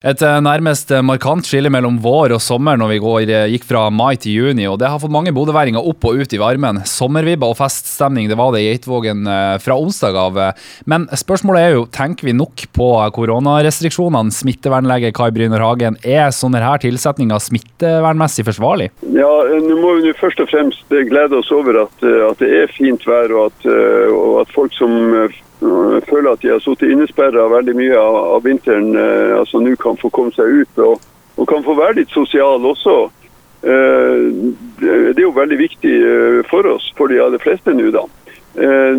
Et eh, nærmest eh, markant skille mellom vår og sommer når vi går, eh, gikk fra mai til juni, og det har fått mange bodøværinger opp og ut i varmen. Sommervibber og feststemning det var det i Geitvågen fra onsdag av. Men spørsmålet er jo, tenker vi nok på koronarestriksjonene? Smittevernlege Kai Bryner Hagen, er sånne her tilsetninger smittevernmessig forsvarlig? Ja, nå må vi først og fremst glede oss over at, at det er fint vær, og at, og at folk som føler at de har sittet innesperra veldig mye av, av vinteren, eh, altså nå kan få komme seg ut og, og kan få være litt sosial også. Eh, det er jo veldig viktig eh, for oss, for de aller fleste nå, da. Eh,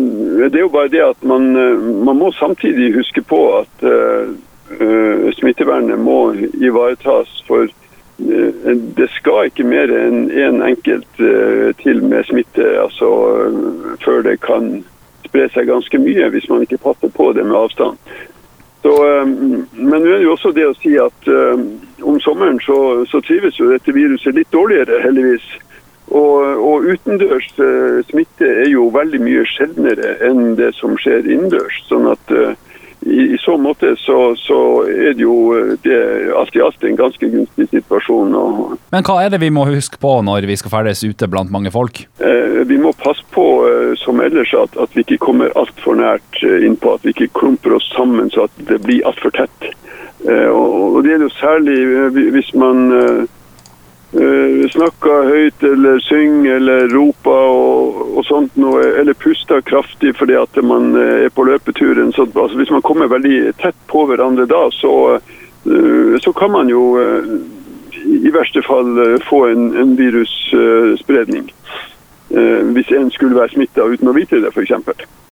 det er jo bare det at man, eh, man må samtidig huske på at eh, smittevernet må ivaretas. For det skal ikke mer enn én en enkelt til med smitte altså, før det kan spre seg ganske mye hvis man ikke passer på det med avstand. Så, eh, men nå er det jo også det å si at uh, om sommeren så, så, trives jo dette viruset litt dårligere, heldigvis. Og, og utendørs uh, smitte er jo veldig mye sjeldnere enn det som skjer innendørs. Sånn at uh, så måte så, så, er det jo eh, det, alt i alt en ganske gunstig situasjon. Og, Men hva er det vi må huske på når vi skal ferdes ute blant mange folk? Eh, vi må passe på eh, som ellers at, at vi ikke kommer altfor nært eh, innpå. At vi ikke klumper oss sammen så at det blir altfor tett. Eh, og, og, det gjelder jo særlig hvis man snakker høyt eller synger eller roper og, og sånt noe, eller puster kraftig fordi at man er på løpeturen. Så, altså, hvis man kommer veldig tett på hverandre da, så, uh, så kan man jo uh, i verste fall få en, en virusspredning. hvis en skulle være smitta uten å vite det, f.eks.